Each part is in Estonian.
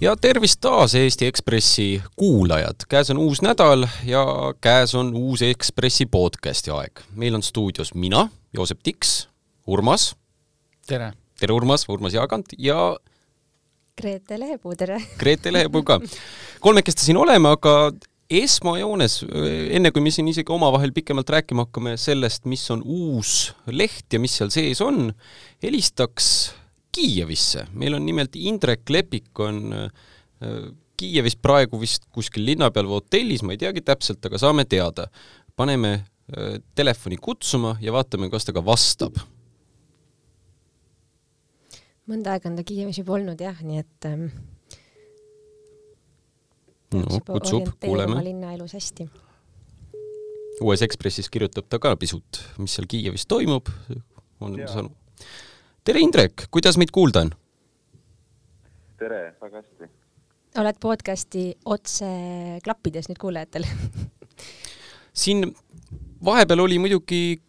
ja tervist taas, Eesti Ekspressi kuulajad! käes on uus nädal ja käes on uus Ekspressi podcasti aeg. meil on stuudios mina, Joosep Tiks, Urmas. tere! tere, Urmas, Urmas Jaagant ja Grete Lehepuu, tere! Grete Lehepuu ka. kolmekesti siin oleme, aga esmajoones, enne kui me siin isegi omavahel pikemalt rääkima hakkame sellest, mis on uus leht ja mis seal sees on, helistaks Kiievisse, meil on nimelt Indrek Lepik on äh, Kiievis praegu vist kuskil linna peal või hotellis, ma ei teagi täpselt, aga saame teada. paneme äh, telefoni kutsuma ja vaatame, kas ta ka vastab. mõnda aega on ta Kiievis juba olnud jah, nii et ähm, no kutsub, kuuleme. linnaelus hästi. uues Ekspressis kirjutab ta ka pisut, mis seal Kiievis toimub, on saanud tere, Indrek, kuidas meid kuulda on? tere, väga hästi. oled podcasti otse klappides nüüd kuulajatel siin vahepeal oli muidugi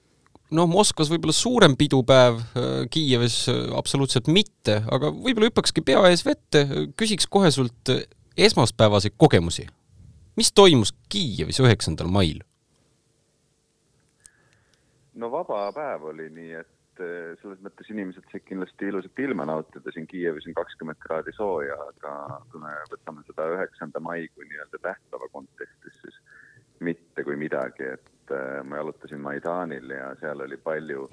noh, Moskvas võib-olla suurem pidupäev, Kiievis absoluutselt mitte, aga võib-olla hüppakski pea ees vette, küsiks kohe sult esmaspäevaseid kogemusi. mis toimus Kiievis üheksandal mail? no vaba päev oli nii, et et selles mõttes inimesed said kindlasti ilusat ilma nautida, siin Kiievis on kakskümmend kraadi sooja, aga kui me võtame seda üheksanda mai kui nii-öelda tähtpäeva kontekstis, siis mitte kui midagi, et äh, ma jalutasin Maidanil ja seal oli palju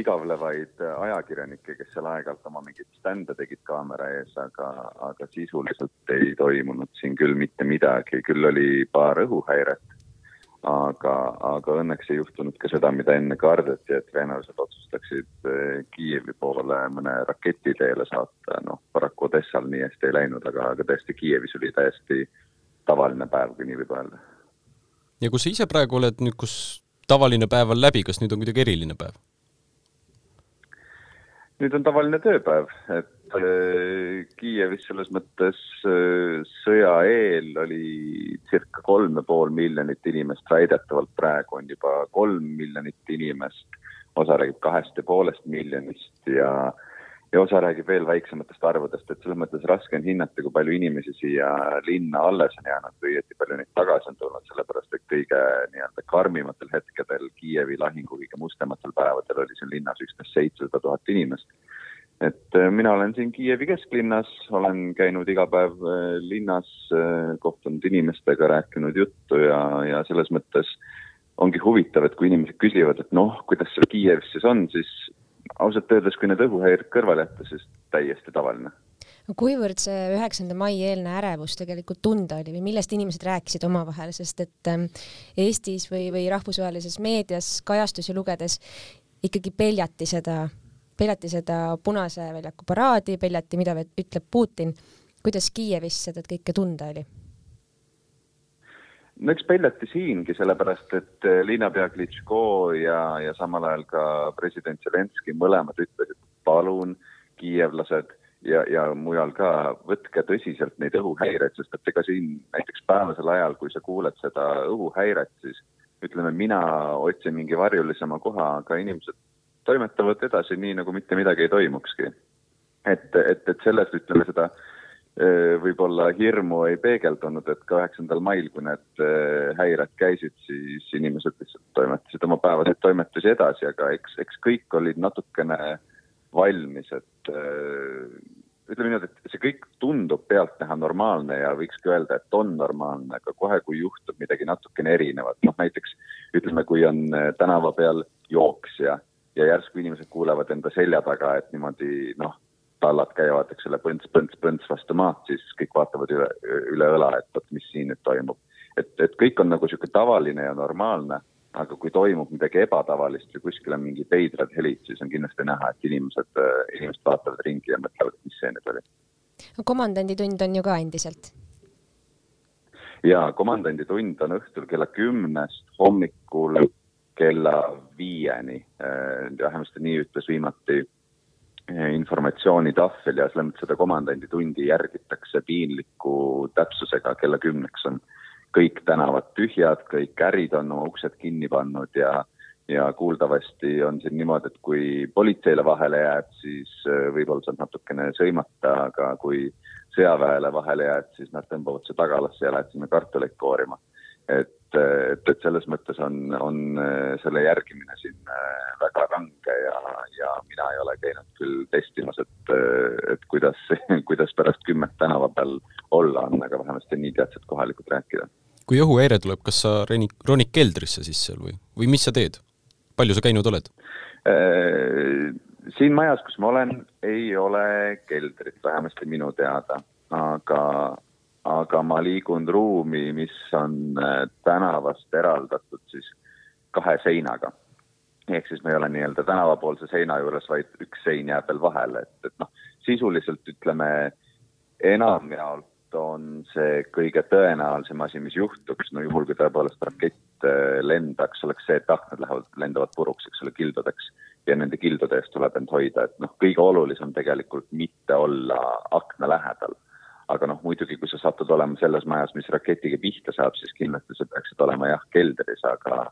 igavlevaid ajakirjanikke, kes seal aeg-ajalt oma mingeid stände tegid kaamera ees, aga, aga sisuliselt ei toimunud siin küll mitte midagi, küll oli paar õhuhäiret aga, aga õnneks ei juhtunud ka seda, mida enne kardeti, et venelased otsustaksid eh, Kiievi poole mõne raketi teele saata, noh, paraku Odessal nii hästi ei läinud, aga, aga tõesti Kiievis oli täiesti tavaline päev, kui nii võib öelda. ja kus sa ise praegu oled nüüd, kus tavaline päev on läbi, kas nüüd on kuidagi eriline päev? nüüd on tavaline tööpäev, et Kiievis selles mõttes äh, sõja eel oli circa kolm ja pool miljonit inimest, väidetavalt praegu on juba kolm miljonit inimest, osa räägib kahest ja poolest miljonist ja ja osa räägib veel väiksematest arvudest, et selles mõttes raske on hinnata, kui palju inimesi siia linna alles on jäänud või õieti palju neid tagasi on tulnud, sellepärast et kõige nii-öelda karmimatel hetkedel Kiievi lahingu kõige mustematel päevadel oli siin linnas üksnes seitsesada tuhat inimest et äh, mina olen siin Kiievi kesklinnas, olen käinud iga päev äh, linnas, äh, kohtunud inimestega, rääkinud juttu ja, ja selles mõttes ongi huvitav, et kui inimesed küsivad, et noh, kuidas seal Kiievis siis on, siis ausalt öeldes, kui need õhuhäired kõrvale jätta, siis täiesti tavaline. kuivõrd see üheksanda mai eelne ärevus tegelikult tunda oli või millest inimesed rääkisid omavahel, sest et ähm, Eestis või, või rahvusvahelises meedias kajastusi lugedes ikkagi peljati seda peljati seda Punase väljaku paraadi, peljati, mida ütleb Putin. kuidas Kiievis seda kõike tunda oli? no eks peljati siingi, sellepärast et eh, linnapea Klitško ja, ja samal ajal ka president Zelenskõi mõlemad ütlesid, palun, kiievlased ja, ja mujal ka, võtke tõsiselt neid õhuhäireid, sest et ega siin näiteks päevasel ajal, kui sa kuuled seda õhuhäiret, siis ütleme, mina otsin mingi varjulisema koha, aga inimesed toimetavad edasi nii, nagu mitte midagi ei toimukski. et, et, et sellest ütleme seda võib-olla hirmu ei peegeldunud, et ka üheksandal mail, kui need häired käisid, siis inimesed lihtsalt toimetasid oma päevaseid toimetusi edasi, aga eks, eks kõik olid natukene valmis, et ütleme niimoodi, et see kõik tundub pealtnäha normaalne ja võikski öelda, et on normaalne, aga kohe, kui juhtub midagi natukene erinevat, noh näiteks ütleme, kui on tänava peal jooksja ja järsku inimesed kuulevad enda selja taga, et niimoodi noh, tallad käivad, eks ole, põnts, põnts, põnts vastu maad, siis kõik vaatavad üle, üle õla, et vot mis siin nüüd toimub. et, et kõik on nagu niisugune tavaline ja normaalne, aga kui toimub midagi ebatavalist või kuskil on mingid veidrad helid, siis on kindlasti näha, et inimesed, inimesed vaatavad ringi ja mõtlevad, mis see nüüd oli. komandanditund on ju ka endiselt? jaa, komandanditund on õhtul kella kümnest hommikul kella viieni, äh, vähemasti nii ütles viimati äh, informatsioonitahvel ja selles mõttes seda komandanditundi järgitakse piinliku täpsusega, kella kümneks on kõik tänavad tühjad, kõik ärid on oma uksed kinni pannud ja, ja kuuldavasti on siin niimoodi, et kui politseile vahele jääd, siis äh, võib-olla saad natukene sõimata, aga kui sõjaväele vahele jääd, siis nad tõmbavad su tagalasse ja lähed sinna kartuleid koorima. Et, et, et selles mõttes on, on äh, selle järgimine siin äh, väga range ja, ja mina ei ole käinud küll testimas, et, et kuidas, kuidas pärast kümmet tänava peal olla on, aga vähemasti nii teadsid kohalikud rääkida kui õhuhäire tuleb, kas sa ronid, ronid keldrisse siis seal või, või mis sa teed? palju sa käinud oled? Äh, siin majas, kus ma olen, ei ole keldrit, vähemasti minu teada, aga, aga ma liigun ruumi, mis on äh, tänavast eraldatud siis kahe seinaga. ehk siis me ei ole nii-öelda tänavapoolse seina juures, vaid üks sein jääb veel vahele, et, et noh, sisuliselt ütleme enamjaolt on see kõige tõenäolisem asi, mis juhtuks, no juhul kui tõepoolest rakett äh, lendaks, oleks see, et aknad lähevad, lendavad puruks, eks ole, kildudeks ja nende kildude eest tuleb end hoida, et noh, kõige olulisem tegelikult mitte olla akna lähedal. Aga noh, muidugi, kui sa satud olema selles majas, mis raketiga pihta saab, siis kindlasti sa peaksid olema jah, keldris, aga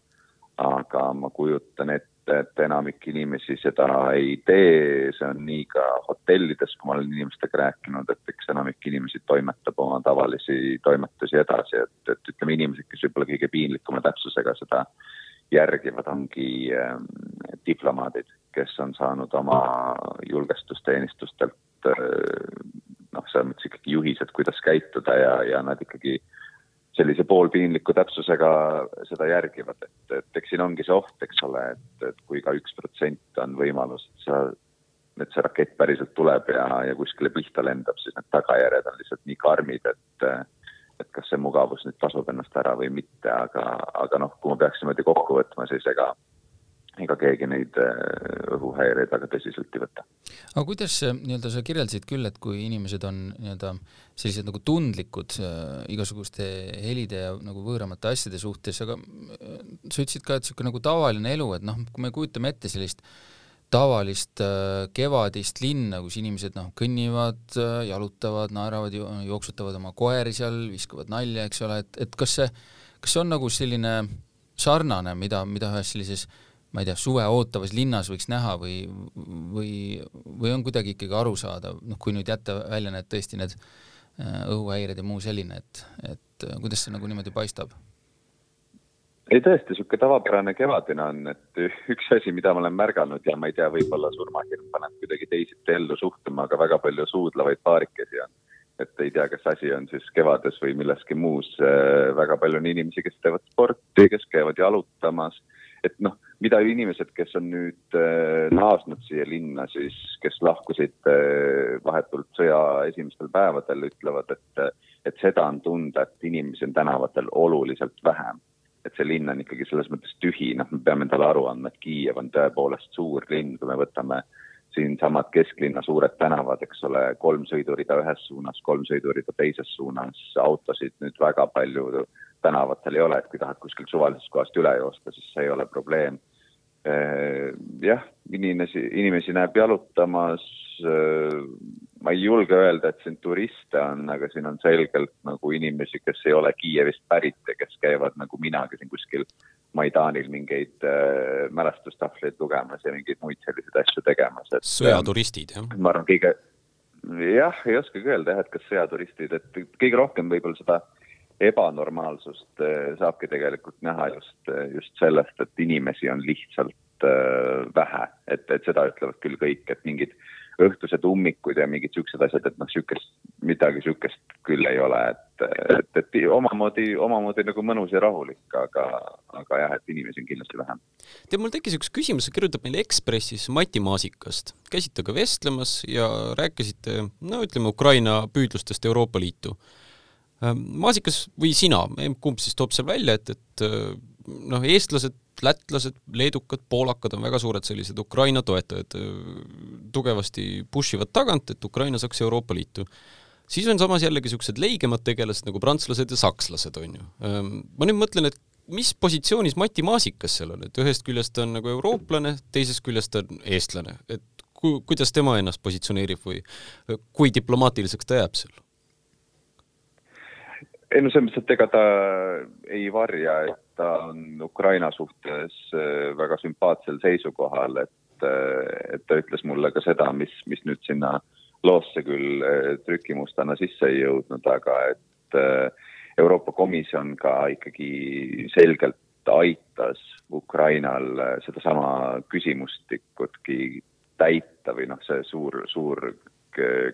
aga ma kujutan ette, et enamik inimesi seda ei tee, see on nii ka hotellides, kui ma olen inimestega rääkinud, et eks enamik inimesi toimetab oma tavalisi toimetusi edasi, et, et ütleme, inimesed, kes võib-olla kõige piinlikuma täpsusega seda järgivad, ongi äh, diplomaadid, kes on saanud oma julgestusteenistustelt äh, noh, selles mõttes ikkagi juhised, kuidas käituda ja, ja nad ikkagi sellise poolpiinliku täpsusega seda järgivad, et, et eks siin ongi see oht, eks ole, et, et kui ka üks protsent on võimalus, et sa, et see rakett päriselt tuleb ja, ja kuskile pihta lendab, siis need tagajärjed on lihtsalt nii karmid, et et kas see mugavus nüüd tasub ennast ära või mitte, aga, aga noh, kui ma peaks niimoodi kokku võtma, siis ega ega keegi neid äh, õhuhäireid väga tõsiselt ei võta. aga kuidas nii-öelda sa kirjeldasid küll, et kui inimesed on nii-öelda sellised nagu tundlikud äh, igasuguste helide ja nagu võõramate asjade suhtes, aga äh, sa ütlesid ka, et niisugune nagu tavaline elu, et noh, kui me kujutame ette sellist tavalist äh, kevadist linna, kus inimesed noh, kõnnivad äh,, jalutavad, naeravad, jooksutavad oma koeri seal, viskavad nalja, eks ole, et, et kas see, kas see on nagu selline sarnane, mida, mida ühes sellises äh, ma ei tea, suve ootavas linnas võiks näha või, või, või on kuidagi ikkagi arusaadav, noh, kui nüüd jätta välja need tõesti need äh, õhuhäired ja muu selline, et, et äh, kuidas see nagu niimoodi paistab? ei tõesti, niisugune tavapärane kevadine on, et üks asi, mida ma olen märganud ja ma ei tea, võib-olla surmahirm paneb kuidagi teisiti ellu suhtuma, aga väga palju suudlevaid paarikesi on. et ei tea, kas asi on siis kevades või milleski muus, äh, väga palju on inimesi, kes teevad sporti, kes käivad jalutamas, et noh mida inimesed, kes on nüüd äh, naasnud siia linna, siis kes lahkusid äh, vahetult sõja esimestel päevadel, ütlevad, et, et seda on tunda, et inimesi on tänavatel oluliselt vähem. et see linn on ikkagi selles mõttes tühi, noh, me peame endale aru andma, et Kiiev on tõepoolest suur linn, kui me võtame siinsamad kesklinna suured tänavad, eks ole, kolm sõidurida ühes suunas, kolm sõidurida teises suunas, autosid nüüd väga palju tänavatel ei ole, et kui tahad kuskilt suvalisest kohast üle joosta, siis see ei ole probleem jah, inimesi, inimesi näeb jalutamas, äh, ma ei julge öelda, et siin turiste on, aga siin on selgelt nagu inimesi, kes ei ole Kiievist pärit ja kes käivad nagu minagi siin kuskil Maidanil mingeid äh, mälestustahvleid lugemas ja mingeid muid selliseid asju tegemas, sõjaturistid, jah? ma arvan, kõige jah, ei oskagi öelda jah, et kas sõjaturistid, et kõige rohkem võib-olla seda äh, ebanormaalsust eh, saabki tegelikult näha just, eh, just sellest, et inimesi on lihtsalt eh, vähe, et, et seda ütlevad küll kõik, et mingid õhtused ummikud ja mingid siuksed asjad, et noh, siukest, midagi siukest küll ei ole, et, et, et omamoodi, omamoodi nagu mõnus ja rahulik, aga, aga jah, et inimesi on kindlasti vähem. tead, mul tekkis üks küsimus, sa kirjutad meile Ekspressis Mati Maasikast, käisite ka vestlemas ja rääkisite, no ütleme, Ukraina püüdlustest Euroopa Liitu maasikas või sina, kumb siis toob seal välja, et, et äh, noh, eestlased, lätlased, leedukad, poolakad on väga suured sellised Ukraina toetajad, äh, tugevasti push ivad tagant, et Ukraina saaks Euroopa Liitu. siis on samas jällegi niisugused leigemad tegelased nagu prantslased ja sakslased, on ju. Ehm, ma nüüd mõtlen, et mis positsioonis Mati Maasikas seal on, et ühest küljest ta on nagu eurooplane, teisest küljest ta on eestlane, et ku-, kuidas tema ennast positsioneerib või kui diplomaatiliseks ta jääb seal? Ei no selles mõttes, et ega ta ei varja, et ta on Ukraina suhtes äh, väga sümpaatsel seisukohal, et, äh, et ta ütles mulle ka seda, mis, mis nüüd sinna loosse küll äh, trükimustana sisse ei jõudnud, aga et Euroopa Komisjon ka ikkagi selgelt aitas Ukrainal sedasama küsimustikutki täita või noh, see suur, suur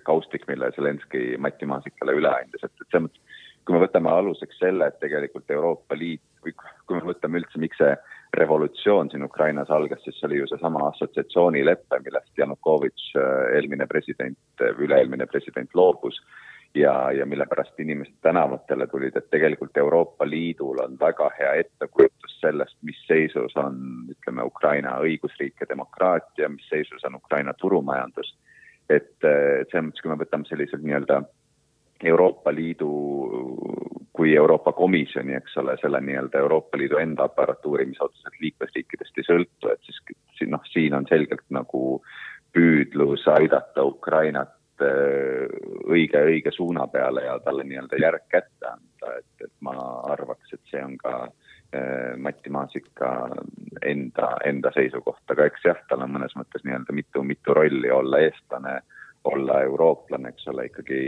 kaustik, mille Zelenskõi Mati Maasikale üle andis, et, et selles mõttes kui me võtame aluseks selle, et tegelikult Euroopa Liit või kui me võtame üldse, miks see revolutsioon siin Ukrainas algas, siis oli ju seesama assotsiatsioonilepe, millest Janukovitš, eelmine president, üle-eelmine president loobus ja, ja mille pärast inimesed tänavatele tulid, et tegelikult Euroopa Liidul on väga hea ettekujutus sellest, mis seisus on, ütleme, Ukraina õigusriik ja demokraatia, mis seisus on Ukraina turumajandus. et, et selles mõttes, kui me võtame sellised nii-öelda Euroopa Liidu kui Euroopa Komisjoni, eks ole, selle nii-öelda Euroopa Liidu enda aparatuuri, mis otseselt liikmesriikidest ei sõltu, et siis siin noh, siin on selgelt nagu püüdlus aidata Ukrainat äh, õige, õige suuna peale ja talle nii-öelda järg kätte anda, et, et ma arvaks, et see on ka äh, Mati Maasika enda, enda seisukoht, aga eks jah, tal on mõnes mõttes nii-öelda mitu, mitu rolli olla eestlane äh, olla eurooplane, eks ole, ikkagi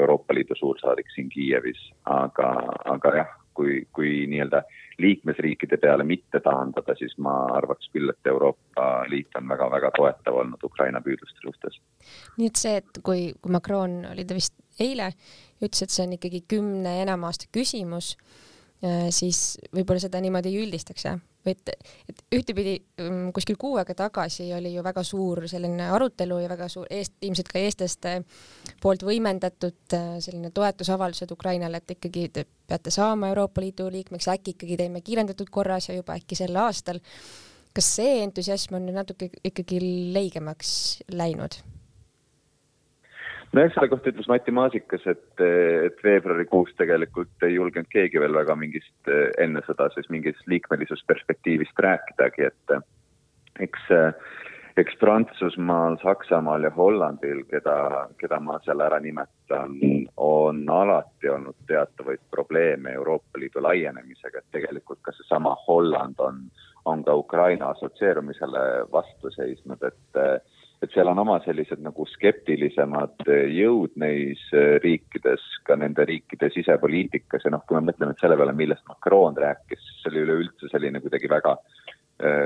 Euroopa Liidu suursaadik siin Kiievis, aga, aga jah, kui, kui nii-öelda liikmesriikide peale mitte taandada, siis ma arvaks küll, et Euroopa Liit on väga-väga toetav olnud Ukraina püüdluste suhtes. nii et see, et kui, kui Macron oli ta vist eile, ütles, et see on ikkagi kümne enama aasta küsimus, siis võib-olla seda niimoodi ei üldistaks, jah? et, et ühtepidi mm, kuskil kuu aega tagasi oli ju väga suur selline arutelu ja väga suur eest, ilmselt ka eestlaste poolt võimendatud äh, selline toetusavaldused Ukrainale, et ikkagi te peate saama Euroopa Liidu liikmeks, äkki ikkagi teeme kiirendatud korras ja juba äkki sel aastal. kas see entusiasm on nüüd natuke ikkagi leigemaks läinud? Nojah, selle kohta ütles Mati Maasikas, et, et veebruarikuus tegelikult ei julgenud keegi veel väga mingist enne seda siis mingist liikmelisusperspektiivist rääkidagi, et eks, eks Prantsusmaal, Saksamaal ja Hollandil, keda, keda ma seal ära nimetan, on alati olnud teatavaid probleeme Euroopa Liidu laienemisega, et tegelikult ka seesama Holland on, on ka Ukraina assotsieerumisele vastu seisnud, et et seal on oma sellised nagu skeptilisemad jõud neis riikides, ka nende riikide sisepoliitikas. Ja noh, kui me mõtleme selle peale, millest Macron rääkis, see oli üleüldse selline kuidagi väga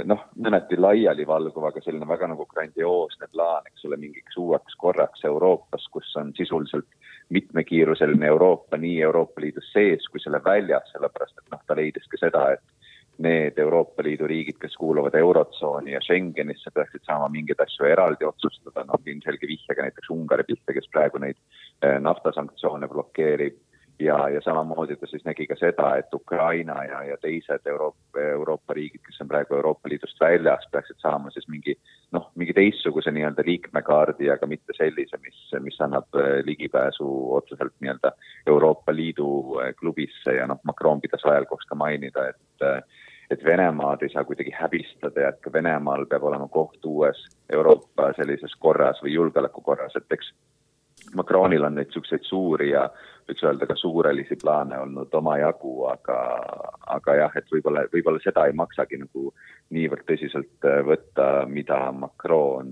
noh, mõneti laialivalguv, aga selline väga nagu grandioosne plaan, eks ole, mingiks uueks korraks Euroopas, kus on sisuliselt mitmekiiruseline Euroopa nii Euroopa Liidu sees kui selle väljas, sellepärast et noh, ta leidis ka seda, et need Euroopa Liidu riigid, kes kuuluvad Eurotsooni ja Schengenisse, peaksid saama mingeid asju eraldi otsustada, noh ilmselge vihjega näiteks Ungari pihta, kes praegu neid eh, naftasanktsioone blokeerib. Ja, ja samamoodi ta siis nägi ka seda, et Ukraina ja, ja teised Euroopa, Euroopa riigid, kes on praegu Euroopa Liidust väljas, peaksid saama siis mingi noh, mingi teistsuguse nii-öelda liikmekaardi, aga mitte sellise, mis, mis annab eh, ligipääsu otseselt nii-öelda Euroopa Liidu eh, klubisse. Ja noh, Macron pidas vajalikuks ka mainida, et et Venemaad ei saa kuidagi häbistada ja et ka Venemaal peab olema koht uues Euroopa sellises korras või julgeolekukorras, et eks Macronil on neid niisuguseid suuri ja võiks öelda ka suurelisi plaane olnud omajagu, aga, aga jah, et võib-olla, võib-olla seda ei maksagi nagu niivõrd tõsiselt võtta, mida Macron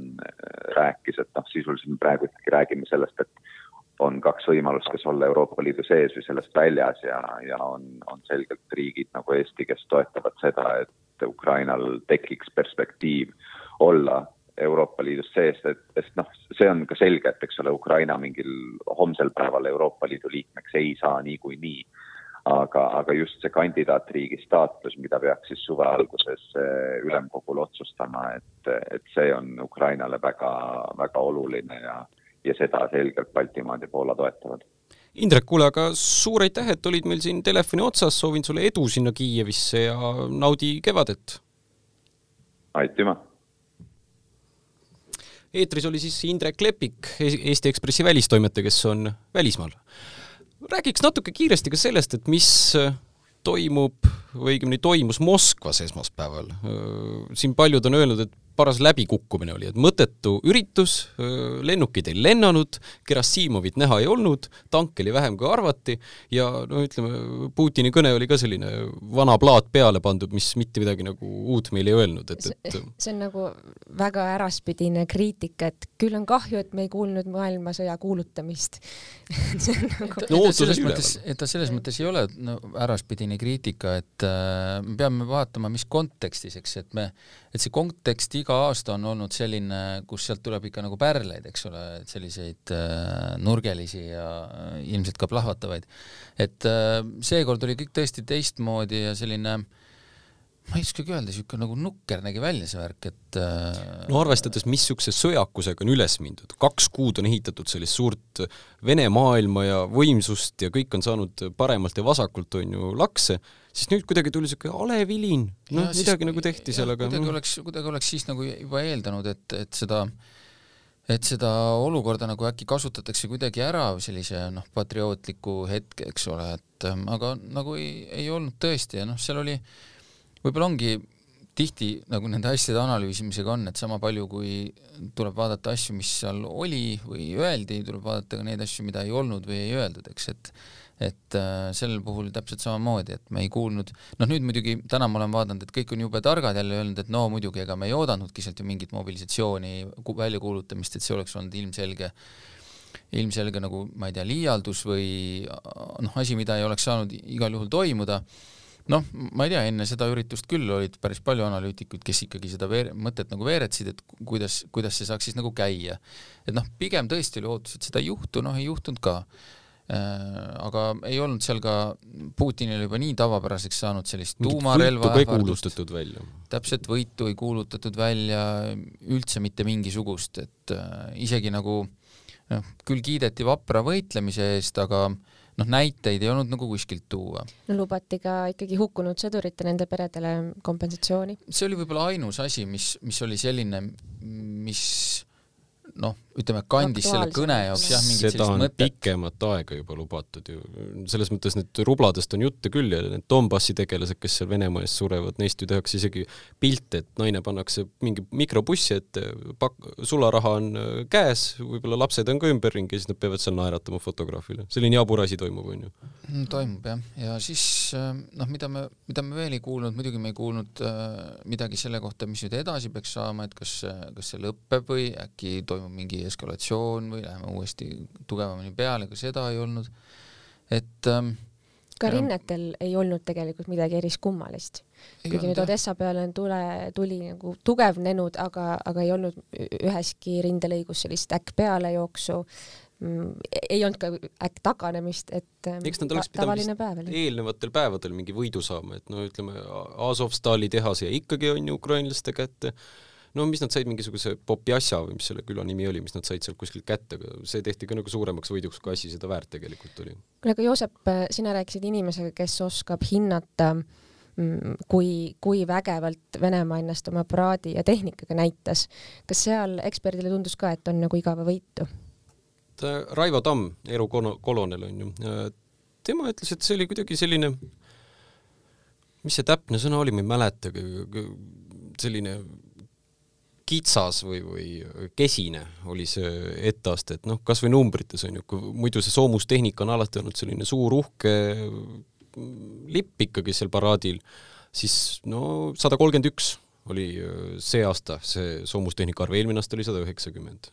rääkis, et noh, sisuliselt me praegu ikkagi räägime sellest, et on kaks võimalust, kas olla Euroopa Liidu sees või sellest väljas ja, ja on, on selgelt riigid nagu Eesti, kes toetavad seda, et Ukrainal tekiks perspektiiv olla Euroopa Liidust sees, et, sest noh, see on ka selge, et eks ole, Ukraina mingil homsel päeval Euroopa Liidu liikmeks ei saa niikuinii. aga, aga just see kandidaatriigi staatus, mida peaks siis suve alguses eh, ülemkogul otsustama, et, et see on Ukrainale väga, väga oluline ja ja seda selgelt Baltimaad ja Poola toetavad. Indrek, kuule, aga suur aitäh, et olid meil siin telefoni otsas, soovin sulle edu sinna Kiievisse ja naudi kevadet! aitüma! eetris oli siis Indrek Lepik, Eesti Ekspressi välistoimetaja, kes on välismaal. räägiks natuke kiiresti ka sellest, et mis toimub või õigemini toimus Moskvas esmaspäeval. siin paljud on öelnud, et paras läbikukkumine oli, et mõttetu üritus, lennukid ei lennanud, Gerassimovit näha ei olnud, tanke oli vähem, kui arvati ja no ütleme, Putini kõne oli ka selline vana plaat peale pandud, mis mitte midagi nagu uut meile ei öelnud, et, et see on nagu väga äraspidine kriitika, et küll on kahju, et me ei kuulnud maailmasõja kuulutamist. See on nagu no, selles mõttes, et ta selles mõttes ei ole no, äraspidine kriitika, et äh, me peame vaatama, mis kontekstis, eks, et me, et see kontekst iga aasta on olnud selline, kus sealt tuleb ikka nagu pärleid, eks ole, et selliseid äh, nurgelisi ja äh, ilmselt ka plahvatavaid. et äh, seekord oli kõik tõesti teistmoodi ja selline ma ei oskagi öelda, niisugune nagu nukker nägi välja see värk, et äh... no arvestades, missuguse sõjakusega on üles mindud, kaks kuud on ehitatud sellist suurt Vene maailma ja võimsust ja kõik on saanud paremalt ja vasakult, on ju, lakse, siis nüüd kuidagi tuli niisugune alevilin, noh, midagi nagu tehti sellega. kuidagi mm. oleks, kuidagi oleks siis nagu juba eeldanud, et, et seda et seda olukorda nagu äkki kasutatakse kuidagi ära sellise noh, patriootliku hetke, eks ole, et ähm, aga nagu ei, ei olnud tõesti ja noh, seal oli, võib-olla ongi tihti nagu nende asjade analüüsimisega on, et sama palju, kui tuleb vaadata asju, mis seal oli või öeldi, tuleb vaadata ka neid asju, mida ei olnud või ei öeldud, eks, et et äh, sellel puhul täpselt samamoodi, et me ei kuulnud, noh nüüd muidugi täna ma olen vaadanud, et kõik on jube targad jälle öelnud, et no muidugi, ega me ei oodanudki sealt ju mingit mobilisatsiooni väljakuulutamist, et see oleks olnud ilmselge ilmselge nagu ma ei tea, liialdus või noh, asi, mida ei oleks saanud igal juhul toimuda. Noh, ma ei tea, enne seda üritust küll olid päris palju analüütikuid, kes ikkagi seda veer-, mõtet nagu veeretsid, et kuidas, kuidas see saaks siis nagu käia. et noh, pigem tõesti oli ootus, et seda ei juhtu, noh ei juhtunud ka. Äh, aga ei olnud seal ka, Putinil juba nii tavapäraseks saanud sellist tuumarelva ähvardust. välja. täpselt, võitu ei kuulutatud välja, üldse mitte mingisugust, et äh, isegi nagu noh, küll kiideti vapra võitlemise eest, aga noh, näiteid ei olnud nagu kuskilt tuua. no lubati ka ikkagi hukkunud sõdurite nende peredele kompensatsiooni. see oli võib-olla ainus asi, mis, mis oli selline, mis noh, ütleme, kandis selle kõne jaoks jah, mingit seda on mõtet. pikemat aega juba lubatud ju, selles mõttes need rubladest on jutte küll ja need Donbassi tegelased, kes seal Venemaa eest surevad, neist ju tehakse isegi pilte, et naine pannakse mingi mikrobussi ette, pak-, sularaha on äh, käes, võib-olla lapsed on ka ümberringi ja siis nad peavad seal naeratama fotograafile. selline jabur asi toimub, on ju. Mm, toimub jah, ja siis äh, noh, mida me, mida me veel ei kuulnud, muidugi me ei kuulnud äh, midagi selle kohta, mis nüüd edasi peaks saama, et kas, kas see lõpeb või äkki toimub mingi eskalatsioon või läheme uuesti tugevamini peale, ka seda ei olnud. et ähm, ka rinnetel ei olnud tegelikult midagi eriskummalist. kuigi nüüd Odessa peale on tule, tuli nagu tugevnenud, aga, aga ei olnud üheski rindelõigus sellist äkk pealejooksu mm,, ei olnud ka äkk taganemist, et ähm, eks nad oleks pidanud eelnevatel päevadel mingi võidu saama, et no ütleme, Azovstali tehas jäi ikkagi on ju ukrainlaste kätte no mis nad said, mingisuguse Popjassa või mis selle küla nimi oli, mis nad said sealt kuskilt kätte, aga see tehti ka nagu suuremaks võiduks, kui asi seda väärt tegelikult oli. kuule, aga Joosep, sina rääkisid inimesega, kes oskab hinnata mm, kui, kui vägevalt Venemaa ennast oma paraadi ja tehnikaga näitas. kas seal eksperdile tundus ka, et on nagu igavevõitu? Raivo Tamm, erukolonel on ju, tema ütles, et see oli kuidagi selline, mis see täpne sõna oli, ma ei mäleta, selline kitsas või, või kesine oli see etteaste, et noh, kas või numbrites on ju, kui muidu see soomustehnika on alati olnud selline suur uhke lipp ikkagi seal paraadil, siis no sada kolmkümmend üks oli äh, see aasta see soomustehnika arv, eelmine aasta oli sada üheksakümmend.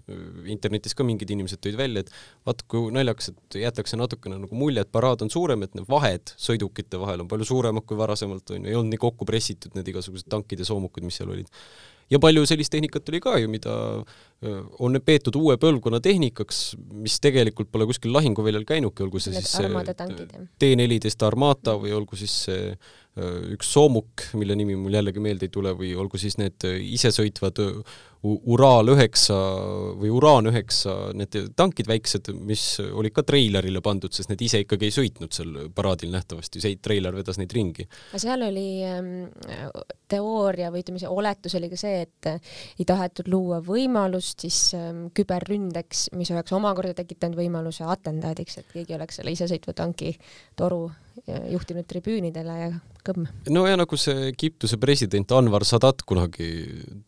internetis ka mingid inimesed tõid välja, et vaat kui naljakas, et jäetakse natukene nagu mulje, et paraad on suurem, et need vahed sõidukite vahel on palju suuremad kui varasemalt, on ju, ei olnud nii kokku pressitud need igasugused tankid ja soomukid, mis seal olid ja palju sellist tehnikat oli ka ju, mida on peetud uue põlvkonna tehnikaks, mis tegelikult pole kuskil lahinguväljal käinudki, olgu see siis see T-neliteist Armata või olgu siis see üks soomuk, mille nimi mul jällegi meelde ei tule, või olgu siis need isesõitvad Uraal üheksa või Uraan üheksa, need tankid väiksed, mis olid ka treilerile pandud, sest need ise ikkagi ei sõitnud seal paraadil nähtavasti, see treiler vedas neid ringi. aga seal oli ähm, teooria või ütleme, see oletus oli ka see, et ei tahetud luua võimalust siis ähm, küberründeks, mis oleks omakorda tekitanud võimaluse atendaadiks, et keegi oleks selle isesõitva tanki toru juhtinud tribüünidele ja kõmm. no ja nagu see Egiptuse president Anvar Sadat kunagi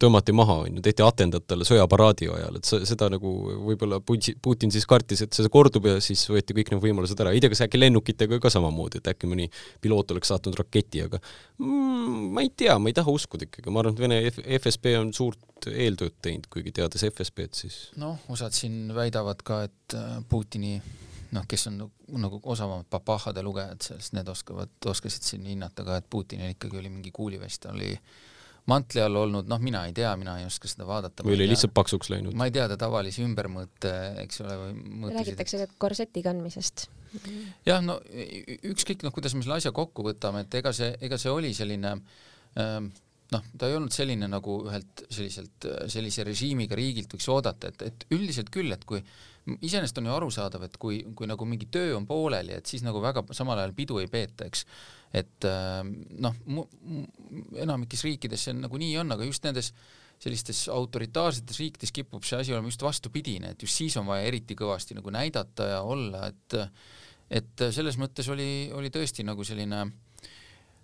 tõmmati maha, on ju, tehti atendat talle sõjaparaadi ajal, et seda nagu võib-olla Putin siis kartis, et see kordub ja siis võeti kõik need võimalused ära, ei tea, kas äkki lennukitega ka samamoodi, et äkki mõni piloot oleks saatnud raketi, aga mm, ma ei tea, ma ei taha uskuda ikkagi, ma arvan, et Vene FSB on suurt eeltööd teinud, kuigi teades FSB-d siis noh, osad siin väidavad ka, et äh, Putini noh, kes on nagu osavamad papahade lugejad, sest need oskavad, oskasid siin hinnata ka, et Putinil ikkagi oli mingi kuulivest, oli mantli all olnud, noh, mina ei tea, mina ei oska seda vaadata. või oli lihtsalt paksuks läinud? ma ei tea ta tavalisi ümbermõõte, eks ole, või mõõtusid. räägitakse ka korseti kandmisest. jah, no ükskõik, noh, kuidas me selle asja kokku võtame, et ega see, ega see oli selline ähm, noh, ta ei olnud selline, nagu ühelt selliselt, sellise režiimiga riigilt võiks oodata, et, et üldiselt küll, et kui iseenesest on ju arusaadav, et kui, kui nagu mingi töö on pooleli, et siis nagu väga samal ajal pidu ei peeta, eks. Et äh, noh, enamikes riikides see nagu nii on, aga just nendes sellistes autoritaarsetes riikides kipub see asi olema just vastupidine, et just siis on vaja eriti kõvasti nagu näidata ja olla, et et selles mõttes oli, oli tõesti nagu selline äh,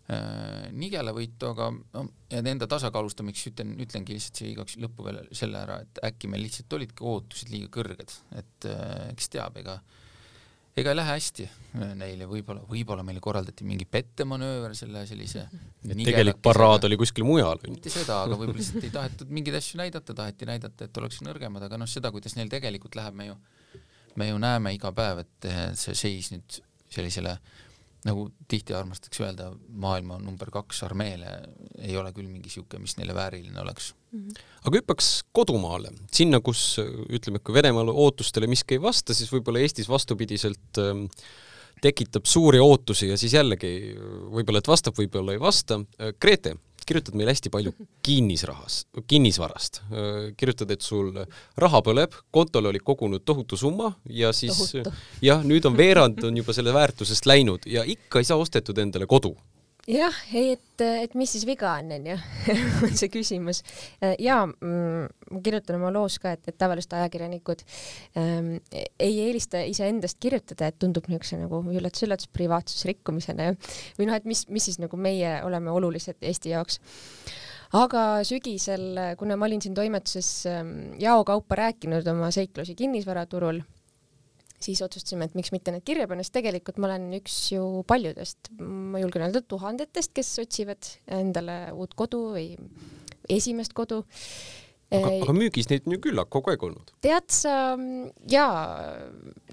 Äh, nigela võitu, aga no ja enda tasakaalustamiseks ütlen, ütlengi lihtsalt siia igaks lõppu veel selle ära, et äkki meil lihtsalt olidki ootused liiga kõrged, et äh, kes teab, ega ega ei lähe hästi neil ja võib-olla, võib-olla meile korraldati mingi pettemanööver selle sellise tegelik paraad oli kuskil mujal. mitte seda, aga võib-olla lihtsalt ei tahetud mingeid asju näidata, taheti näidata, et oleks nõrgemad, aga noh, seda, kuidas neil tegelikult läheb, me ju, me ju näeme iga päev, et see seis nüüd sellisele äh, nagu tihti armastatakse öelda, maailma number kaks armeele ei ole küll mingi niisugune, mis neile vääriline oleks mm. -hmm. aga hüppaks kodumaale, sinna, kus ütleme, kui Venemaal ootustele miski ei vasta, siis võib-olla Eestis vastupidiselt äh, tekitab suuri ootusi ja siis jällegi võib-olla, et vastab, võib-olla ei vasta. Grete, kirjutad meile hästi palju kinnisrahas, kinnisvarast. kirjutad, et sul raha põleb, kontole oli kogunud tohutu summa ja siis jah, nüüd on veerand on juba selle väärtusest läinud ja ikka ei saa ostetud endale kodu jah, ei, et, et mis siis viga on, onju, on see küsimus. ja mm, ma kirjutan oma loos ka, et, et tavalised ajakirjanikud ähm, ei eelista iseendast kirjutada, et tundub niisuguse nagu üllatus-üllatus privaatsusrikkumisena ja või noh, et mis, mis siis nagu meie oleme olulised Eesti jaoks. Aga sügisel, kuna ma olin siin toimetuses ähm, jaokaupa rääkinud oma seiklusi kinnisvaraturul siis otsustasime, et miks mitte need kirja panna, sest tegelikult ma olen üks ju paljudest, ma julgen öelda tuhandetest, kes otsivad endale uut kodu või esimest kodu. aga, aga müügis neid on ju küllalt kogu aeg olnud. tead sa, jaa,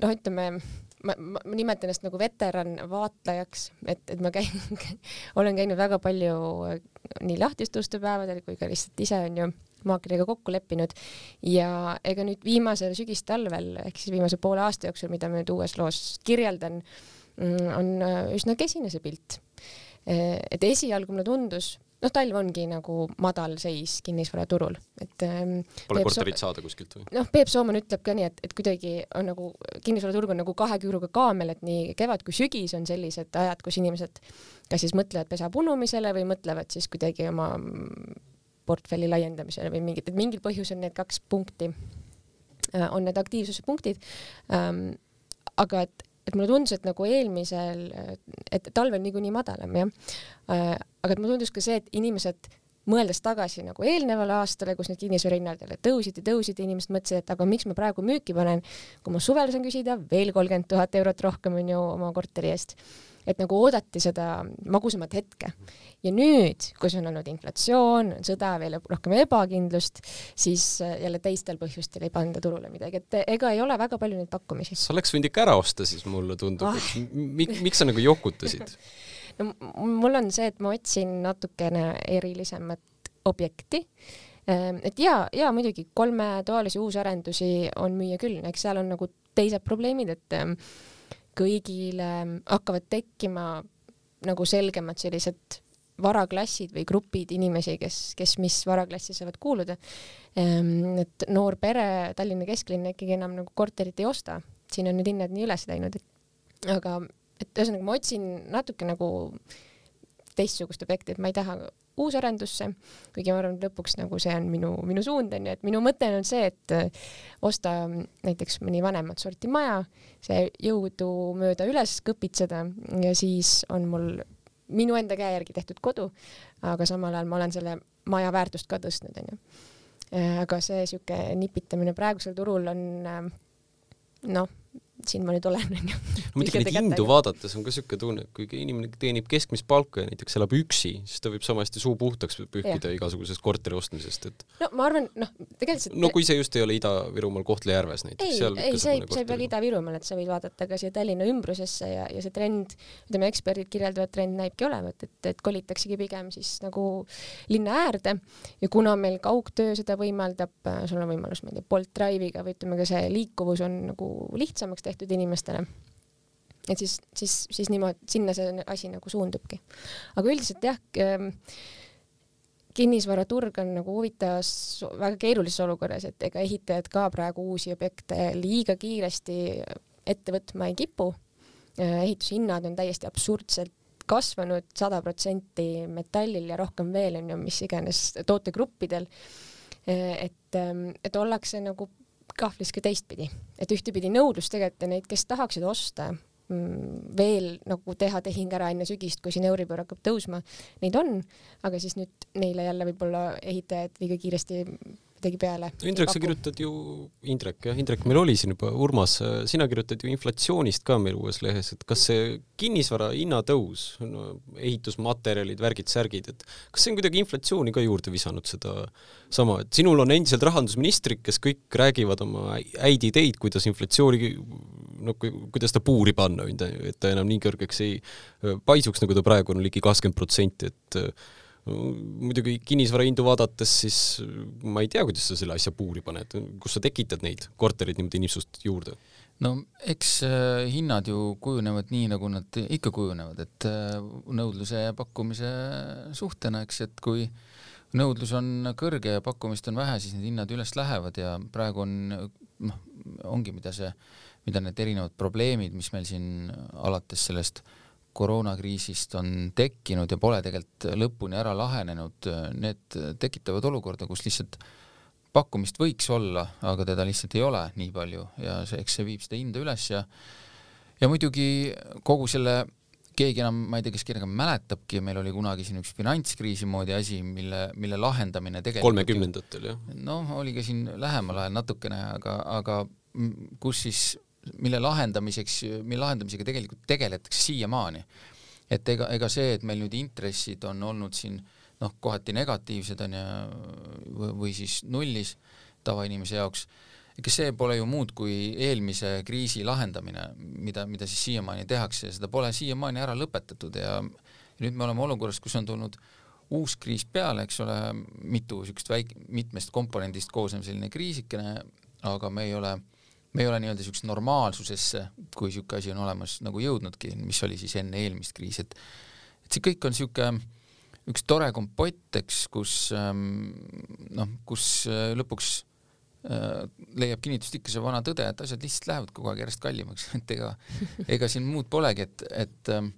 noh, ütleme ma, ma, ma nimetan ennast nagu veteran vaatlejaks, et, et ma käin olen käinud väga palju nii lahtistuste päevadel kui ka lihtsalt ise onju maakeriga kokku leppinud ja ega nüüd viimasel sügistalvel ehk siis viimase poole aasta jooksul, mida ma nüüd uues loos kirjeldan, mm, on äh, üsna kesine see pilt. Äh, et esialgu mulle tundus, noh, talv ongi nagu madal seis kinnisvaraturul, et ähm, Pole korterit so saada kuskilt või? noh, Peep Sooman ütleb ka nii, et, et kuidagi on nagu kinnisvaraturg on nagu kahe küüruga kaamel, et nii kevad kui sügis on sellised ajad, kus inimesed kas siis mõtlevad pesa punumisele või mõtlevad siis kuidagi oma portfelli laiendamisele või mingit, et mingil põhjusel need kaks punkti äh, on need aktiivsuse punktid ähm,. aga et, et mulle tundus, et nagu eelmisel, et talv on niikuinii madalam jah äh,, aga et mulle tundus ka see, et inimesed mõeldes tagasi nagu eelnevale aastale, kus need kinnisvarahinnad jälle tõusid ja tõusid ja inimesed mõtlesid, et aga miks ma praegu müüki panen, kui ma suvel saan küsida veel kolmkümmend tuhat eurot rohkem on ju oma korteri eest et nagu oodati seda magusamat hetke. ja nüüd, kus on olnud inflatsioon, sõda, veel rohkem ebakindlust, siis äh, jälle teistel põhjustel ei panda turule midagi, et ega ei ole väga palju neid pakkumisi. sa oleks võinud ikka ära osta siis, mulle tundub ah., mik, miks sa nagu jokutasid no mul on see, et ma otsin natukene erilisemat objekti ähm, et jaa, jaa muidugi kolmetoalisi uusarendusi on müüa küll, eks seal on nagu teised probleemid, et ähm, kõigile hakkavad tekkima nagu selgemad sellised varaklassid või grupid inimesi, kes, kes mis varaklassi saavad kuuluda. Ehm, et noor pere, Tallinna kesklinna ikkagi enam nagu korterit ei osta, siin on need hinnad nii üles läinud, et aga et ühesõnaga ma otsin natuke nagu teistsugust objekti, et ma ei taha uusarendusse, kuigi ma arvan, et lõpuks nagu see on minu, minu suund on ju, et minu mõte on see, et äh, osta näiteks mõni vanemat sorti maja, see jõudumööda üles kõpitseda ja siis on mul minu enda käe järgi tehtud kodu, aga samal ajal ma olen selle maja väärtust ka tõstnud, onju. Äh, aga see sihuke nipitamine praegusel turul on äh, noh, siin ma nüüd olen, onju. no muidugi neid hindu vaadates on ka niisugune tunne, et kui inimene teenib keskmist palka ja näiteks elab üksi, siis ta võib sama hästi suu puhtaks pühkida igasugusest korteri ostmisest, et no ma arvan, noh, tegelikult no kui see just ei ole Ida-Virumaal Kohtla-Järves näiteks. ei, ei, see ei, see ei pea ka Ida-Virumaal, et sa võid vaadata ka siia Tallinna ümbrusesse ja, ja see trend, ütleme, eksperdid kirjeldavad, trend näibki olevat, et, et kolitaksegi pigem siis nagu linna äärde ja kuna meil kaugtöö seda võimaldab, sul on võimalus, ma ei tea, Bolt Drive'iga või ütleme ka see liikuvus on nagu lihtsamaks tehtud, tehtud inimestele. et siis, siis, siis niimoodi, sinna see asi nagu suundubki. aga üldiselt jah, ähm, kinnisvaraturg on nagu huvitavas, väga keerulises olukorras, et ega ehitajad ka praegu uusi objekte liiga kiiresti ette võtma ei kipu. Äh, ehitushinnad on täiesti absurdselt kasvanud sada protsenti metallil ja rohkem veel on ju, mis iganes tootegruppidel. Äh, et, et ollakse nagu kahvlis ka teistpidi, et ühtepidi nõudlus tegelikult ja neid, kes tahaksid osta mm, veel nagu teha tehing ära enne sügist, kui siin Euribor hakkab tõusma, neid on, aga siis nüüd neile jälle võib-olla ehitajad liiga kiiresti midagi peale. Indrek, sa kirjutad ju, Indrek jah, Indrek meil oli siin juba, Urmas, sina kirjutad ju inflatsioonist ka meil uues lehes, et kas see kinnisvara hinnatõus no,, ehitusmaterjalid, värgid-särgid, et kas see on kuidagi inflatsiooni ka juurde visanud seda sama, et sinul on endiselt rahandusministrid, kes kõik räägivad oma häid ideid, kuidas inflatsiooni no kuidas ta puuri panna, et ta enam nii kõrgeks ei paisuks, nagu ta praegu on, ligi kakskümmend protsenti, et muidugi kinnisvarahindu vaadates, siis ma ei tea, kuidas sa selle asja puuri paned, kus sa tekitad neid kortereid niimoodi nipsust juurde? no eks äh, hinnad ju kujunevad nii, nagu nad ikka kujunevad, et äh, nõudluse ja pakkumise suhtena, eks, et kui nõudlus on kõrge ja pakkumist on vähe, siis need hinnad üles lähevad ja praegu on noh, ongi, mida see, mida need erinevad probleemid, mis meil siin alates sellest äh, koroonakriisist on tekkinud ja pole tegelikult lõpuni ära lahenenud, need tekitavad olukorda, kus lihtsalt pakkumist võiks olla, aga teda lihtsalt ei ole nii palju ja see, eks see viib seda hinda üles ja ja muidugi kogu selle, keegi enam, ma ei tea, kes kellega mäletabki, meil oli kunagi siin üks finantskriisi moodi asi, mille, mille lahendamine tegelikult kolmekümnendatel, jah? noh, oli ka siin lähemal ajal natukene, aga, aga kus siis mille lahendamiseks, mille lahendamisega tegelikult tegeletakse siiamaani. et ega, ega see, et meil nüüd intressid on olnud siin noh, kohati negatiivsed on ju, või siis nullis tavainimese jaoks, ega see pole ju muud kui eelmise kriisi lahendamine, mida, mida siis siiamaani tehakse ja seda pole siiamaani ära lõpetatud ja nüüd me oleme olukorras, kus on tulnud uus kriis peale, eks ole, mitu niisugust väik-, mitmest komponendist koosnev selline kriisikene, aga me ei ole me ei ole nii-öelda niisugusesse normaalsusesse, kui niisugune asi on olemas, nagu jõudnudki, mis oli siis enne eelmist kriisi, et et see kõik on niisugune üks tore kompott, eks, kus ähm, noh, kus äh, lõpuks äh, leiab kinnitust ikka see vana tõde, et asjad lihtsalt lähevad kogu aeg järjest kallimaks, et ega, ega siin muud polegi, et, et ähm,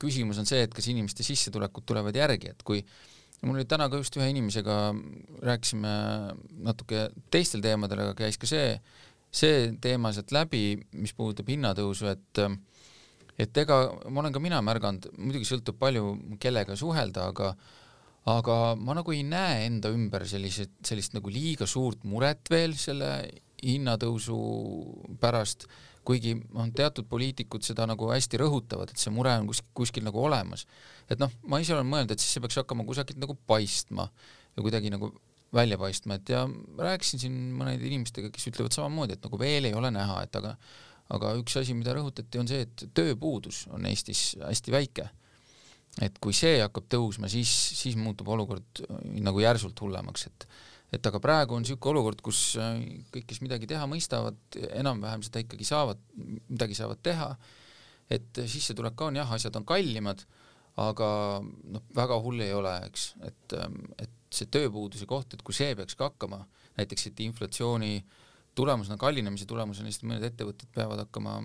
küsimus on see, et kas inimeste sissetulekud tulevad järgi, et kui mul oli täna ka just ühe inimesega, rääkisime natuke teistel teemadel, aga käis ka see see teema sealt läbi, mis puudutab hinnatõusu, et et ega ma olen ka mina märganud, muidugi sõltub palju, kellega suhelda, aga aga ma nagu ei näe enda ümber sellised, sellist nagu liiga suurt muret veel selle hinnatõusu pärast, kuigi noh, teatud poliitikud seda nagu hästi rõhutavad, et see mure on kuskil, kuskil nagu olemas. et noh, ma ise olen mõelnud, et siis see peaks hakkama kusagilt nagu paistma ja kuidagi nagu välja paistma, et ja rääkisin siin mõnede inimestega, kes ütlevad samamoodi, et nagu veel ei ole näha, et aga aga üks asi, mida rõhutati, on see, et tööpuudus on Eestis hästi väike. et kui see hakkab tõusma, siis, siis muutub olukord nagu järsult hullemaks, et et aga praegu on niisugune olukord, kus kõik, kes midagi teha mõistavad, enam-vähem seda ikkagi saavad, midagi saavad teha, et sissetulek ka on jah, asjad on kallimad, aga noh, väga hull ei ole, eks, et, et see tööpuuduse koht, et kui see peaks ka hakkama, näiteks et inflatsiooni tulemusena, kallinemise tulemusena lihtsalt mõned ettevõtted peavad hakkama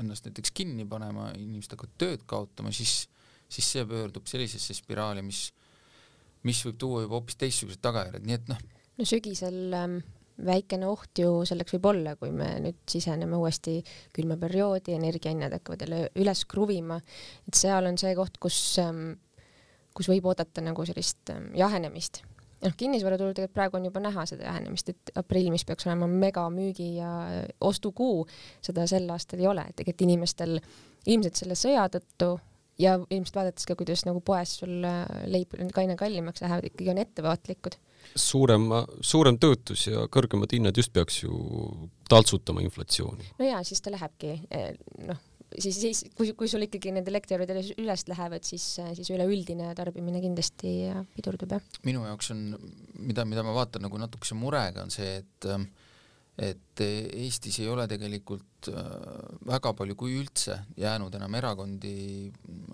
ennast näiteks kinni panema, inimesed hakkavad tööd kaotama, siis, siis see pöördub sellisesse spiraali, mis, mis võib tuua juba hoopis teistsugused tagajärjed, nii et noh. no sügisel ähm, väikene oht ju selleks võib olla, kui me nüüd siseneme uuesti külma perioodi, energiahinnad hakkavad jälle üles kruvima, et seal on see koht, kus ähm, kus võib oodata nagu sellist ähm, jahenemist. noh, kinnisvaraturul tegelikult praegu on juba näha seda jahenemist, et aprill, mis peaks olema megamüügi ja ostukuu, seda sel aastal ei ole, et tegelikult inimestel ilmselt selle sõja tõttu ja ilmselt vaadates ka, kuidas nagu poes sul äh, leib aina kallimaks lähevad, ikkagi on ettevaatlikud. suurem, suurem töötus ja kõrgemad hinnad just peaks ju taltsutama inflatsiooni. no ja siis ta lähebki eh, noh siis, siis kui, kui sul ikkagi need elektriarved üles lähevad, siis, siis üleüldine tarbimine kindlasti pidurdub, jah. minu jaoks on, mida, mida ma vaatan nagu natukese murega, on see, et et Eestis ei ole tegelikult äh, väga palju, kui üldse, jäänud enam erakondi,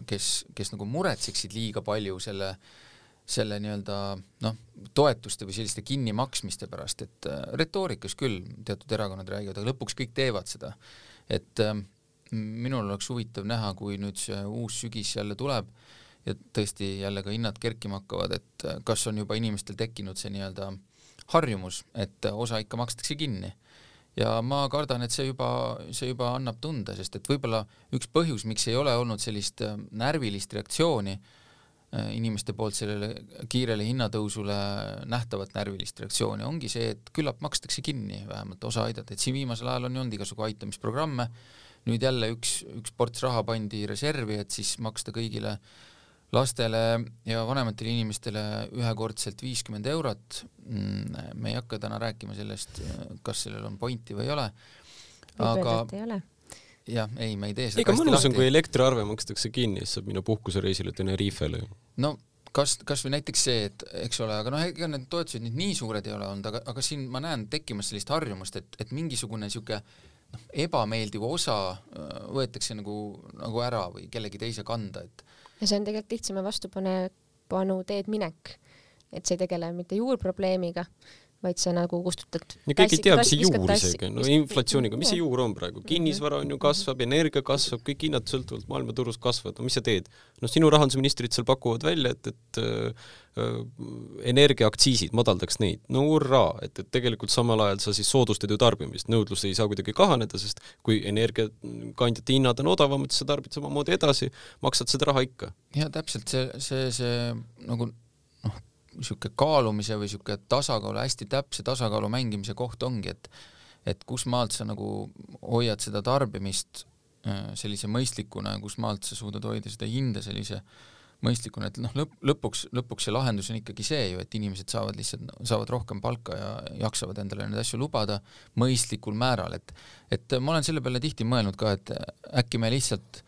kes, kes nagu muretseksid liiga palju selle selle nii-öelda noh, toetuste või selliste kinnimaksmiste pärast, et äh, retoorikas küll teatud erakonnad räägivad, aga lõpuks kõik teevad seda. et äh, minul oleks huvitav näha, kui nüüd see uus sügis jälle tuleb ja tõesti jälle ka hinnad kerkima hakkavad, et kas on juba inimestel tekkinud see nii-öelda harjumus, et osa ikka makstakse kinni. ja ma kardan, et see juba, see juba annab tunda, sest et võib-olla üks põhjus, miks ei ole olnud sellist äh, närvilist reaktsiooni äh, inimeste poolt sellele kiirele hinnatõusule nähtavat närvilist reaktsiooni, ongi see, et küllap makstakse kinni vähemalt osa aidata, et siin viimasel ajal on ju olnud igasugu aitamisprogramme, nüüd jälle üks, üks ports raha pandi reservi, et siis maksta kõigile lastele ja vanematele inimestele ühekordselt viiskümmend eurot. Mm, me ei hakka täna rääkima sellest, kas sellel on pointi või ei ole. aga jah, ei, me ei tee seda. ega mõnus on, kui elektriarve makstakse kinni, siis saab minna puhkusereisile Tenerifele. no kas, kas või näiteks see, et eks ole, aga noh, ega need toetused nüüd nii suured ei ole olnud, aga, aga siin ma näen tekkimas sellist harjumust, et, et mingisugune niisugune noh, ebameeldiv osa äh, võetakse nagu, nagu ära või kellegi teise kanda, et ja see on tegelikult lihtsama vastupanu teed minek, et see ei tegele mitte juurprobleemiga, vaid sa nagu kustutad. ja keegi ei tea, mis see juur isegi. On, no inflatsiooniga, mis see juur on praegu, kinnisvara on ju kasvab, energia kasvab, kõik hinnad sõltuvalt maailmaturust kasvavad, no mis sa teed? noh, sinu rahandusministrid seal pakuvad välja, et, et äh, energiaaktsiisid, madaldaks neid, no hurraa, et, et tegelikult samal ajal sa siis soodustad ju tarbimist, nõudlus ei saa kuidagi kahaneda, sest kui energiakandjate hinnad on odavamad, siis sa tarbid samamoodi edasi, maksad seda raha ikka. jaa, täpselt, see, see, see nagu niisugune kaalumise või niisugune tasakaalu, hästi täpse tasakaalu mängimise koht ongi, et et kus maalt sa nagu hoiad seda tarbimist äh, sellise mõistlikuna ja kus maalt sa suudad hoida seda hinda sellise mõistlikuna, et noh, lõpp, lõpuks, lõpuks see lahendus on ikkagi see ju, et inimesed saavad lihtsalt, saavad rohkem palka ja jaksavad endale neid asju lubada mõistlikul määral, et et ma olen selle peale tihti mõelnud ka, et äkki me lihtsalt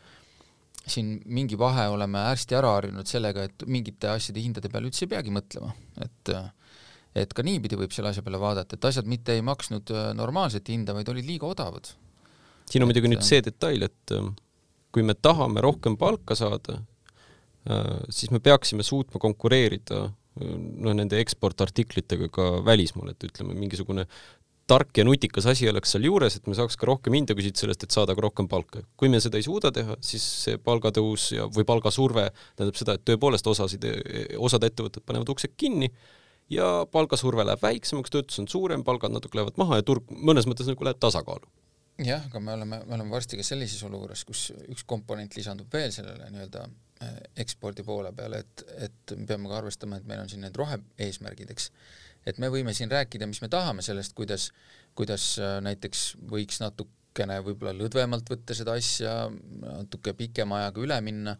siin mingi vahe oleme hästi ära harjunud sellega, et mingite asjade hindade peale üldse ei peagi mõtlema, et et ka niipidi võib selle asja peale vaadata, et asjad mitte ei maksnud äh, normaalset hinda, vaid olid liiga odavad. siin on muidugi nüüd see detail, et äh, kui me tahame rohkem palka saada, äh, siis me peaksime suutma konkureerida noh, nende eksportartiklitega ka välismaal, et ütleme, mingisugune tark ja nutikas asi oleks seal juures, et me saaks ka rohkem hinda küsida sellest, et saada ka rohkem palka. kui me seda ei suuda teha, siis see palgatõus ja, või palgasurve tähendab seda, et tõepoolest osasid, osad ettevõtted panevad uksed kinni ja palgasurve läheb väiksemaks, töötus on suurem, palgad natuke lähevad maha ja turg mõnes mõttes nagu läheb tasakaalu. jah, aga me oleme, me oleme varsti ka sellises olukorras, kus üks komponent lisandub veel sellele nii-öelda eh, ekspordi poole peale, et, et me peame ka arvestama, et meil on siin need rohe-eesmärgid, eks et me võime siin rääkida, mis me tahame sellest, kuidas, kuidas äh, näiteks võiks natukene võib-olla lõdvemalt võtta seda asja, natuke pikema ajaga üle minna,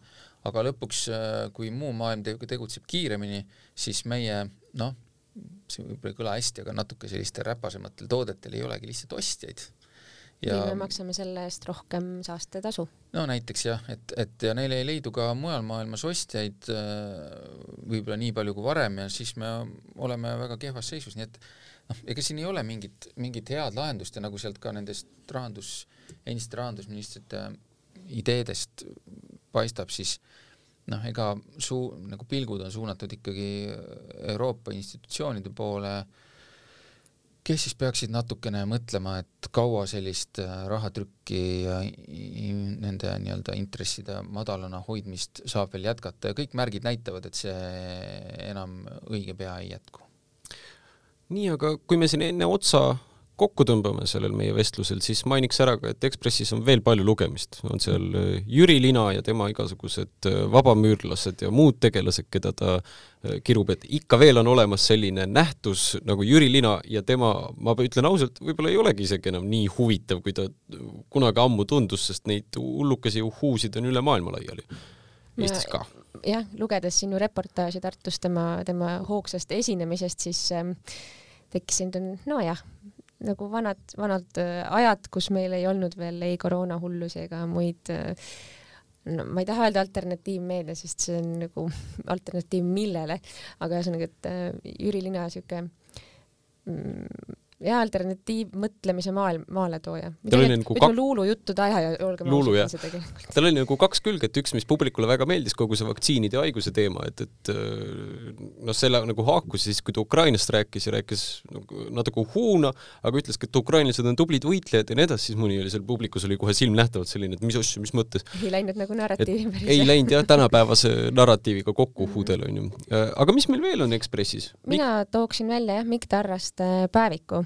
aga lõpuks, äh, kui muu maailm tegutseb kiiremini, siis meie noh, see võib-olla ei kõla hästi, aga natuke sellistel räpasematel toodetel ei olegi lihtsalt ostjaid ja või me maksame selle eest rohkem saastetasu. no näiteks jah, et, et ja neil ei leidu ka mujal maailmas ostjaid äh, võib-olla nii palju kui varem ja siis me oleme väga kehvas seisus, nii et noh, ega siin ei ole mingit, mingit head lahendust ja nagu sealt ka nendest rahandus, endiste rahandusministrite ideedest paistab, siis noh, ega suu-, nagu pilgud on suunatud ikkagi Euroopa institutsioonide poole, kes siis peaksid natukene mõtlema, et kaua sellist äh, rahatrükki ja nende nii-öelda intresside madalana hoidmist saab veel jätkata ja kõik märgid näitavad, et see enam õige pea ei jätku. nii, aga kui me siin enne otsa kokku tõmbame sellel meie vestlusel, siis mainiks ära ka, et Ekspressis on veel palju lugemist, on seal äh, Jüri Lina ja tema igasugused äh, vabamüürlased ja muud tegelased, keda ta äh, kirub, et ikka veel on olemas selline nähtus nagu Jüri Lina ja tema, ma ütlen ausalt, võib-olla ei olegi isegi enam nii huvitav, kui ta kunagi ammu tundus, sest neid hullukesi uhhuusid on üle maailma laiali. Eestis ka jah, lugedes sinu reportaaži Tartus tema, tema hoogsast esinemisest, siis ähm, tekkis endal, nojah, nagu vanad, vanad äh, ajad, kus meil ei olnud veel ei koroonahullusi ega muid äh, no ma ei taha öelda alternatiivmeedia, sest see on nagu alternatiiv millele, aga ühesõnaga, et äh, Jüri Lina sihuke ja alternatiivmõtlemise maailm, maaletooja. tal oli nagu kaks luulujuttude aja, olgem luulu, ausad see tegelikult. tal oli nagu kaks külge, et üks, mis publikule väga meeldis, kogu see vaktsiinide ja haiguse teema, et, et äh, noh, selle nagu haakus siis, kui ta Ukrainast rääkis ja rääkis nagu natuke huuna, aga ütleski, et ukrainlased on tublid võitlejad ja nii edasi, siis mõni oli seal publikus oli kohe silmnähtavalt selline, et mis asja, mis mõttes. ei läinud nagu narratiivi päris. ei läinud jah, tänapäevase narratiiviga kokku hudel onju. Äh, aga mis meil veel on Ekspressis? mina tooksin välja jah, Mikk Tarraste äh, päeviku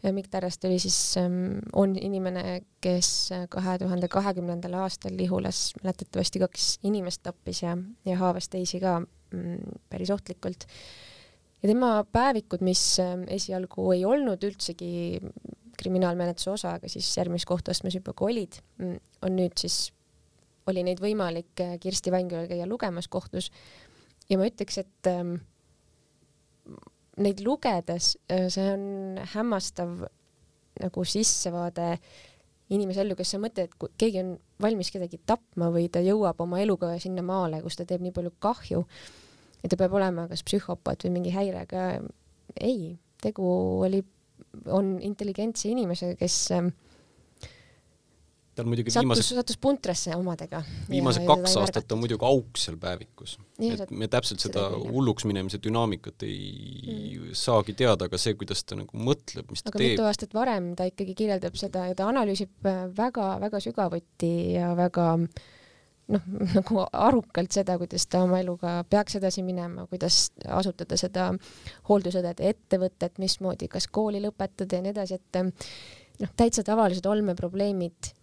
Mikk Tarrast oli siis, ähm, on inimene, kes kahe tuhande kahekümnendal aastal Lihulas mäletatavasti kaks inimest tappis ja, ja haavas teisi ka mm, päris ohtlikult. ja tema päevikud, mis ähm, esialgu ei olnud üldsegi kriminaalmenetluse osa, aga siis järgmises kohtuastmes juba kui olid, mm, on nüüd siis, oli neid võimalik äh, Kirsti Vängülal käia lugemas kohtus ja ma ütleks, et ähm, neid lugedes, see on hämmastav nagu sissevaade inimese ellu, kes sa mõtled, et keegi on valmis kedagi tapma või ta jõuab oma eluga sinna maale, kus ta teeb nii palju kahju, et ta peab olema kas psühhopaat või mingi häirega. ei, tegu oli, on intelligentse inimesega, kes tal muidugi sattus, viimased sattus puntrasse omadega. viimased kaks aastat on muidugi auk seal päevikus. et me täpselt seda hulluks minemise dünaamikat ei mm. saagi teada, aga see, kuidas ta nagu mõtleb, mis ta aga teeb. mitu aastat varem ta ikkagi kirjeldab seda ja ta analüüsib väga-väga sügavuti ja väga noh, nagu arukalt seda, kuidas ta oma eluga peaks edasi minema, kuidas asutada seda hooldusõdede ettevõtet, mismoodi, kas kooli lõpetada ja nii edasi, et noh, täitsa tavalised olmeprobleemid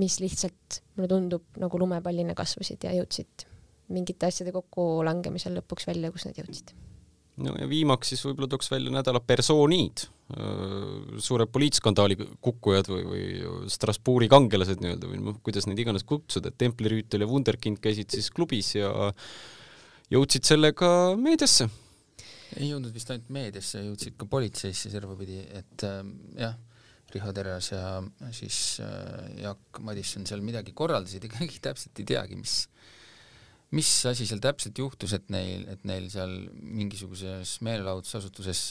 mis lihtsalt mulle tundub nagu lumepallina kasvasid ja jõudsid mingite asjade kokkulangemisel lõpuks välja, kus nad jõudsid. no ja viimaks siis võib-olla tooks välja nädala persooniid, suured poliitskandaali kukkujad või, või Strasbourgi kangelased nii-öelda või noh, kuidas neid iganes kutsuda, et Templirüütel ja Wunderkind käisid siis klubis ja jõudsid sellega meediasse. ei jõudnud vist ainult meediasse, jõudsid ka politseisse servapidi, et äh, jah Riho Terras ja siis äh, Jaak Madisson seal midagi korraldasid ja keegi täpselt ei teagi, mis, mis asi seal täpselt juhtus, et neil, et neil seal mingisuguses meelelahutusasutuses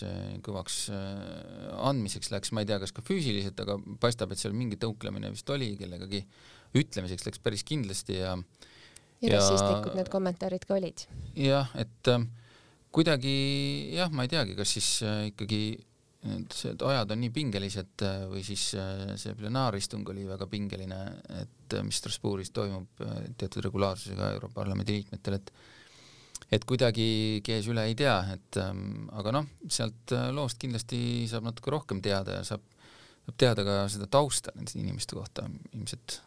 kõvaks äh, andmiseks läks, ma ei tea, kas ka füüsiliselt, aga paistab, et seal mingi tõuklemine vist oli kellegagi, ütlemiseks läks päris kindlasti ja ja rassistlikud need kommentaarid ka olid. jah, et äh, kuidagi jah, ma ei teagi, kas siis äh, ikkagi et ajad on nii pingelised äh, või siis äh, see plenaaristung oli väga pingeline, et äh, mis Strasbourgis toimub teatud regulaarsusega Europarlamendi liikmetel, et et kuidagi kees üle ei tea, et ähm, aga noh, sealt loost kindlasti saab natuke rohkem teada ja saab, saab teada ka seda tausta nende inimeste kohta ilmselt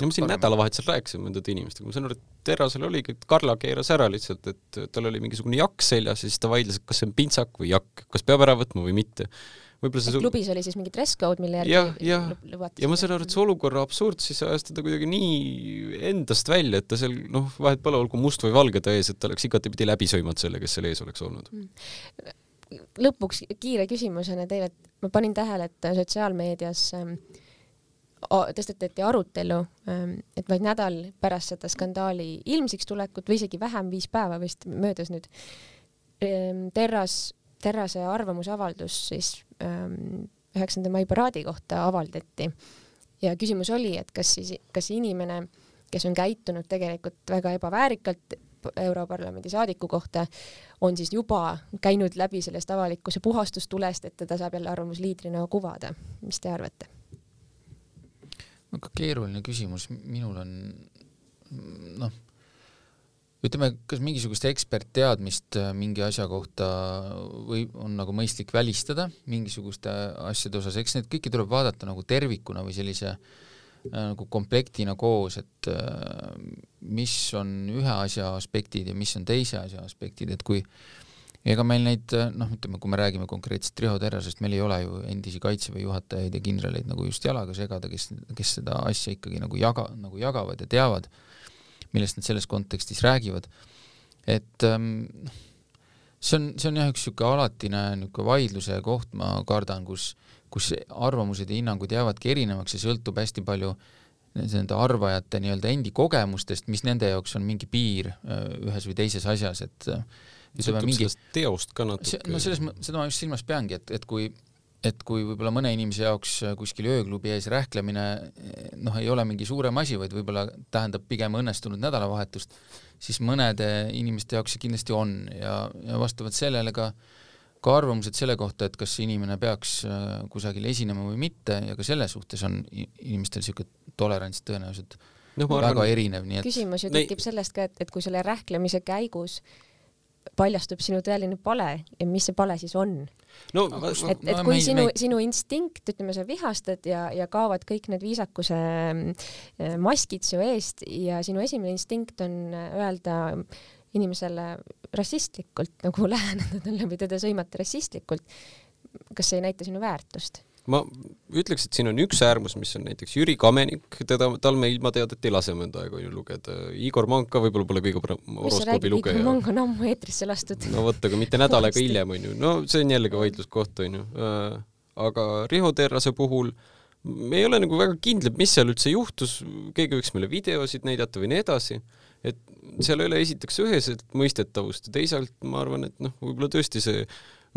no ma siin nädalavahetusel rääkisin mõndade inimestega, ma saan aru, et Terrasel oligi, et Karla keeras ära lihtsalt, et tal oli mingisugune jakk seljas ja siis ta vaidles, et kas see on pintsak või jakk, kas peab ära võtma või mitte. võib-olla see klubis oli siis mingi dress code, mille järgi ja, ja, ja ma saan aru, et see olukorra absurd siis ajas teda kuidagi nii endast välja, et ta seal noh, vahet pole, olgu must või valge ta ees, et ta oleks igatepidi läbi sõimanud selle, kes seal ees oleks olnud. Mm. lõpuks kiire küsimusena teile, et ma panin tähele, et sotsiaalmeedias äh, tõstetati arutelu, ähm, et vaid nädal pärast seda skandaali ilmsiks tulekut või isegi vähem, viis päeva vist möödas nüüd, ähm, Terras, Terrase arvamusavaldus siis ähm, üheksanda mai paraadi kohta avaldati ja küsimus oli, et kas siis, kas inimene, kes on käitunud tegelikult väga ebaväärikalt Europarlamendi saadiku kohta, on siis juba käinud läbi sellest avalikkuse puhastustulest, et teda saab jälle arvamusliidrina kuvada. mis te arvate? Väga keeruline küsimus, minul on noh, ütleme, kas mingisugust ekspertteadmist äh, mingi asja kohta või on nagu mõistlik välistada mingisuguste asjade osas, eks neid kõiki tuleb vaadata nagu tervikuna või sellise äh, nagu komplektina koos, et äh, mis on ühe asja aspektid ja mis on teise asja aspektid, et kui ega meil neid noh, ütleme, kui me räägime konkreetselt Riho Terrasest, meil ei ole ju endisi kaitseväe juhatajaid ja kindraleid nagu just jalaga segada, kes, kes seda asja ikkagi nagu jaga, nagu jagavad ja teavad, millest nad selles kontekstis räägivad. et ähm, see on, see on jah, üks niisugune alatine niisugune vaidluse koht, ma kardan, kus, kus arvamused ja hinnangud jäävadki erinevaks ja sõltub hästi palju nende arvajate nii-öelda endi kogemustest, mis nende jaoks on mingi piir äh, ühes või teises asjas, et sõltub mingi... sellest teost ka natuke. no selles, seda ma just silmas peangi, et, et kui et kui võib-olla mõne inimese jaoks kuskil ööklubi ees rähklemine noh, ei ole mingi suurem asi, vaid võib-olla tähendab pigem õnnestunud nädalavahetust, siis mõnede inimeste jaoks see kindlasti on ja, ja vastavalt sellele ka ka arvamused selle kohta, et kas inimene peaks äh, kusagil esinema või mitte ja ka selle suhtes on inimestel niisugune tolerants tõenäoliselt no, väga arvan, erinev, nii et küsimus ju tekib sellest ka, et, et kui selle rähklemise käigus paljastub sinu tõeline pale ja mis see pale siis on. no et, et kui sinu, sinu instinkt, ütleme, sa vihastad ja, ja kaovad kõik need viisakuse äh, maskid su eest ja sinu esimene instinkt on öelda inimesele rassistlikult nagu läheneda talle või teda sõimata rassistlikult, kas see ei näita sinu väärtust? Ma ütleks, et siin on üks äärmus, mis on näiteks Jüri Kamenik, teda, tal me ilmateadet ei lase mõnda aega ju lugeda, Igor Manka võib-olla pole kõige parem horoskoobi lugeja. Igor Mank on ammu eetrisse lastud. no vot, aga mitte nädal aega hiljem, on ju, no see on jällegi vaidluskoht, on ju. Äh, aga Riho Terrase puhul me ei ole nagu väga kindlad, mis seal üldse juhtus, keegi võiks meile videosid näidata või nii edasi, et seal ei ole esiteks üheselt mõistetavust ja teisalt ma arvan, et noh, võib-olla tõesti see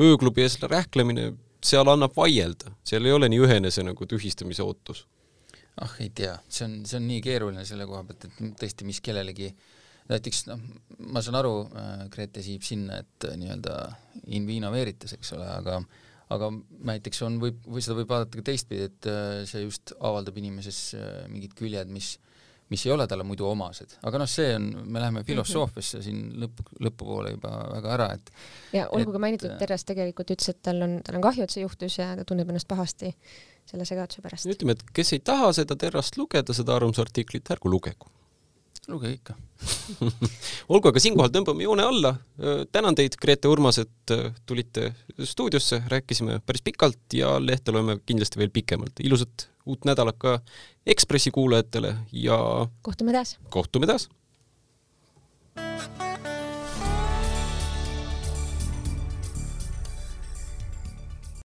ööklubi ees rähklemine seal annab vaielda, seal ei ole nii ühene see nagu tühistamise ootus. ah, ei tea, see on, see on nii keeruline selle koha pealt, et tõesti, mis kellelegi näiteks noh, ma saan aru, äh, Grete siib sinna, et äh, nii-öelda in vino veritas, eks ole, aga aga näiteks on, võib, või seda võib vaadata ka teistpidi, et äh, see just avaldab inimeses mingid küljed, mis mis ei ole talle muidu omased, aga noh, see on, me läheme mhm. filosoofiasse siin lõpp, lõpupoole juba väga ära, et ja olgu ka mainitud, Terras tegelikult ütles, et tal on, tal on kahju, et see juhtus ja ta tunneb ennast pahasti selle segaduse pärast. ütleme, et kes ei taha seda Terrast lugeda, seda arvamusartiklit, ärgu lugegu lugege ikka olgu, aga siinkohal tõmbame joone alla. Äh, tänan teid, Grete Urmas, et äh, tulite stuudiosse, rääkisime päris pikalt ja lehte loeme kindlasti veel pikemalt. ilusat uut nädalat ka Ekspressi kuulajatele ja kohtume taas! kohtume taas!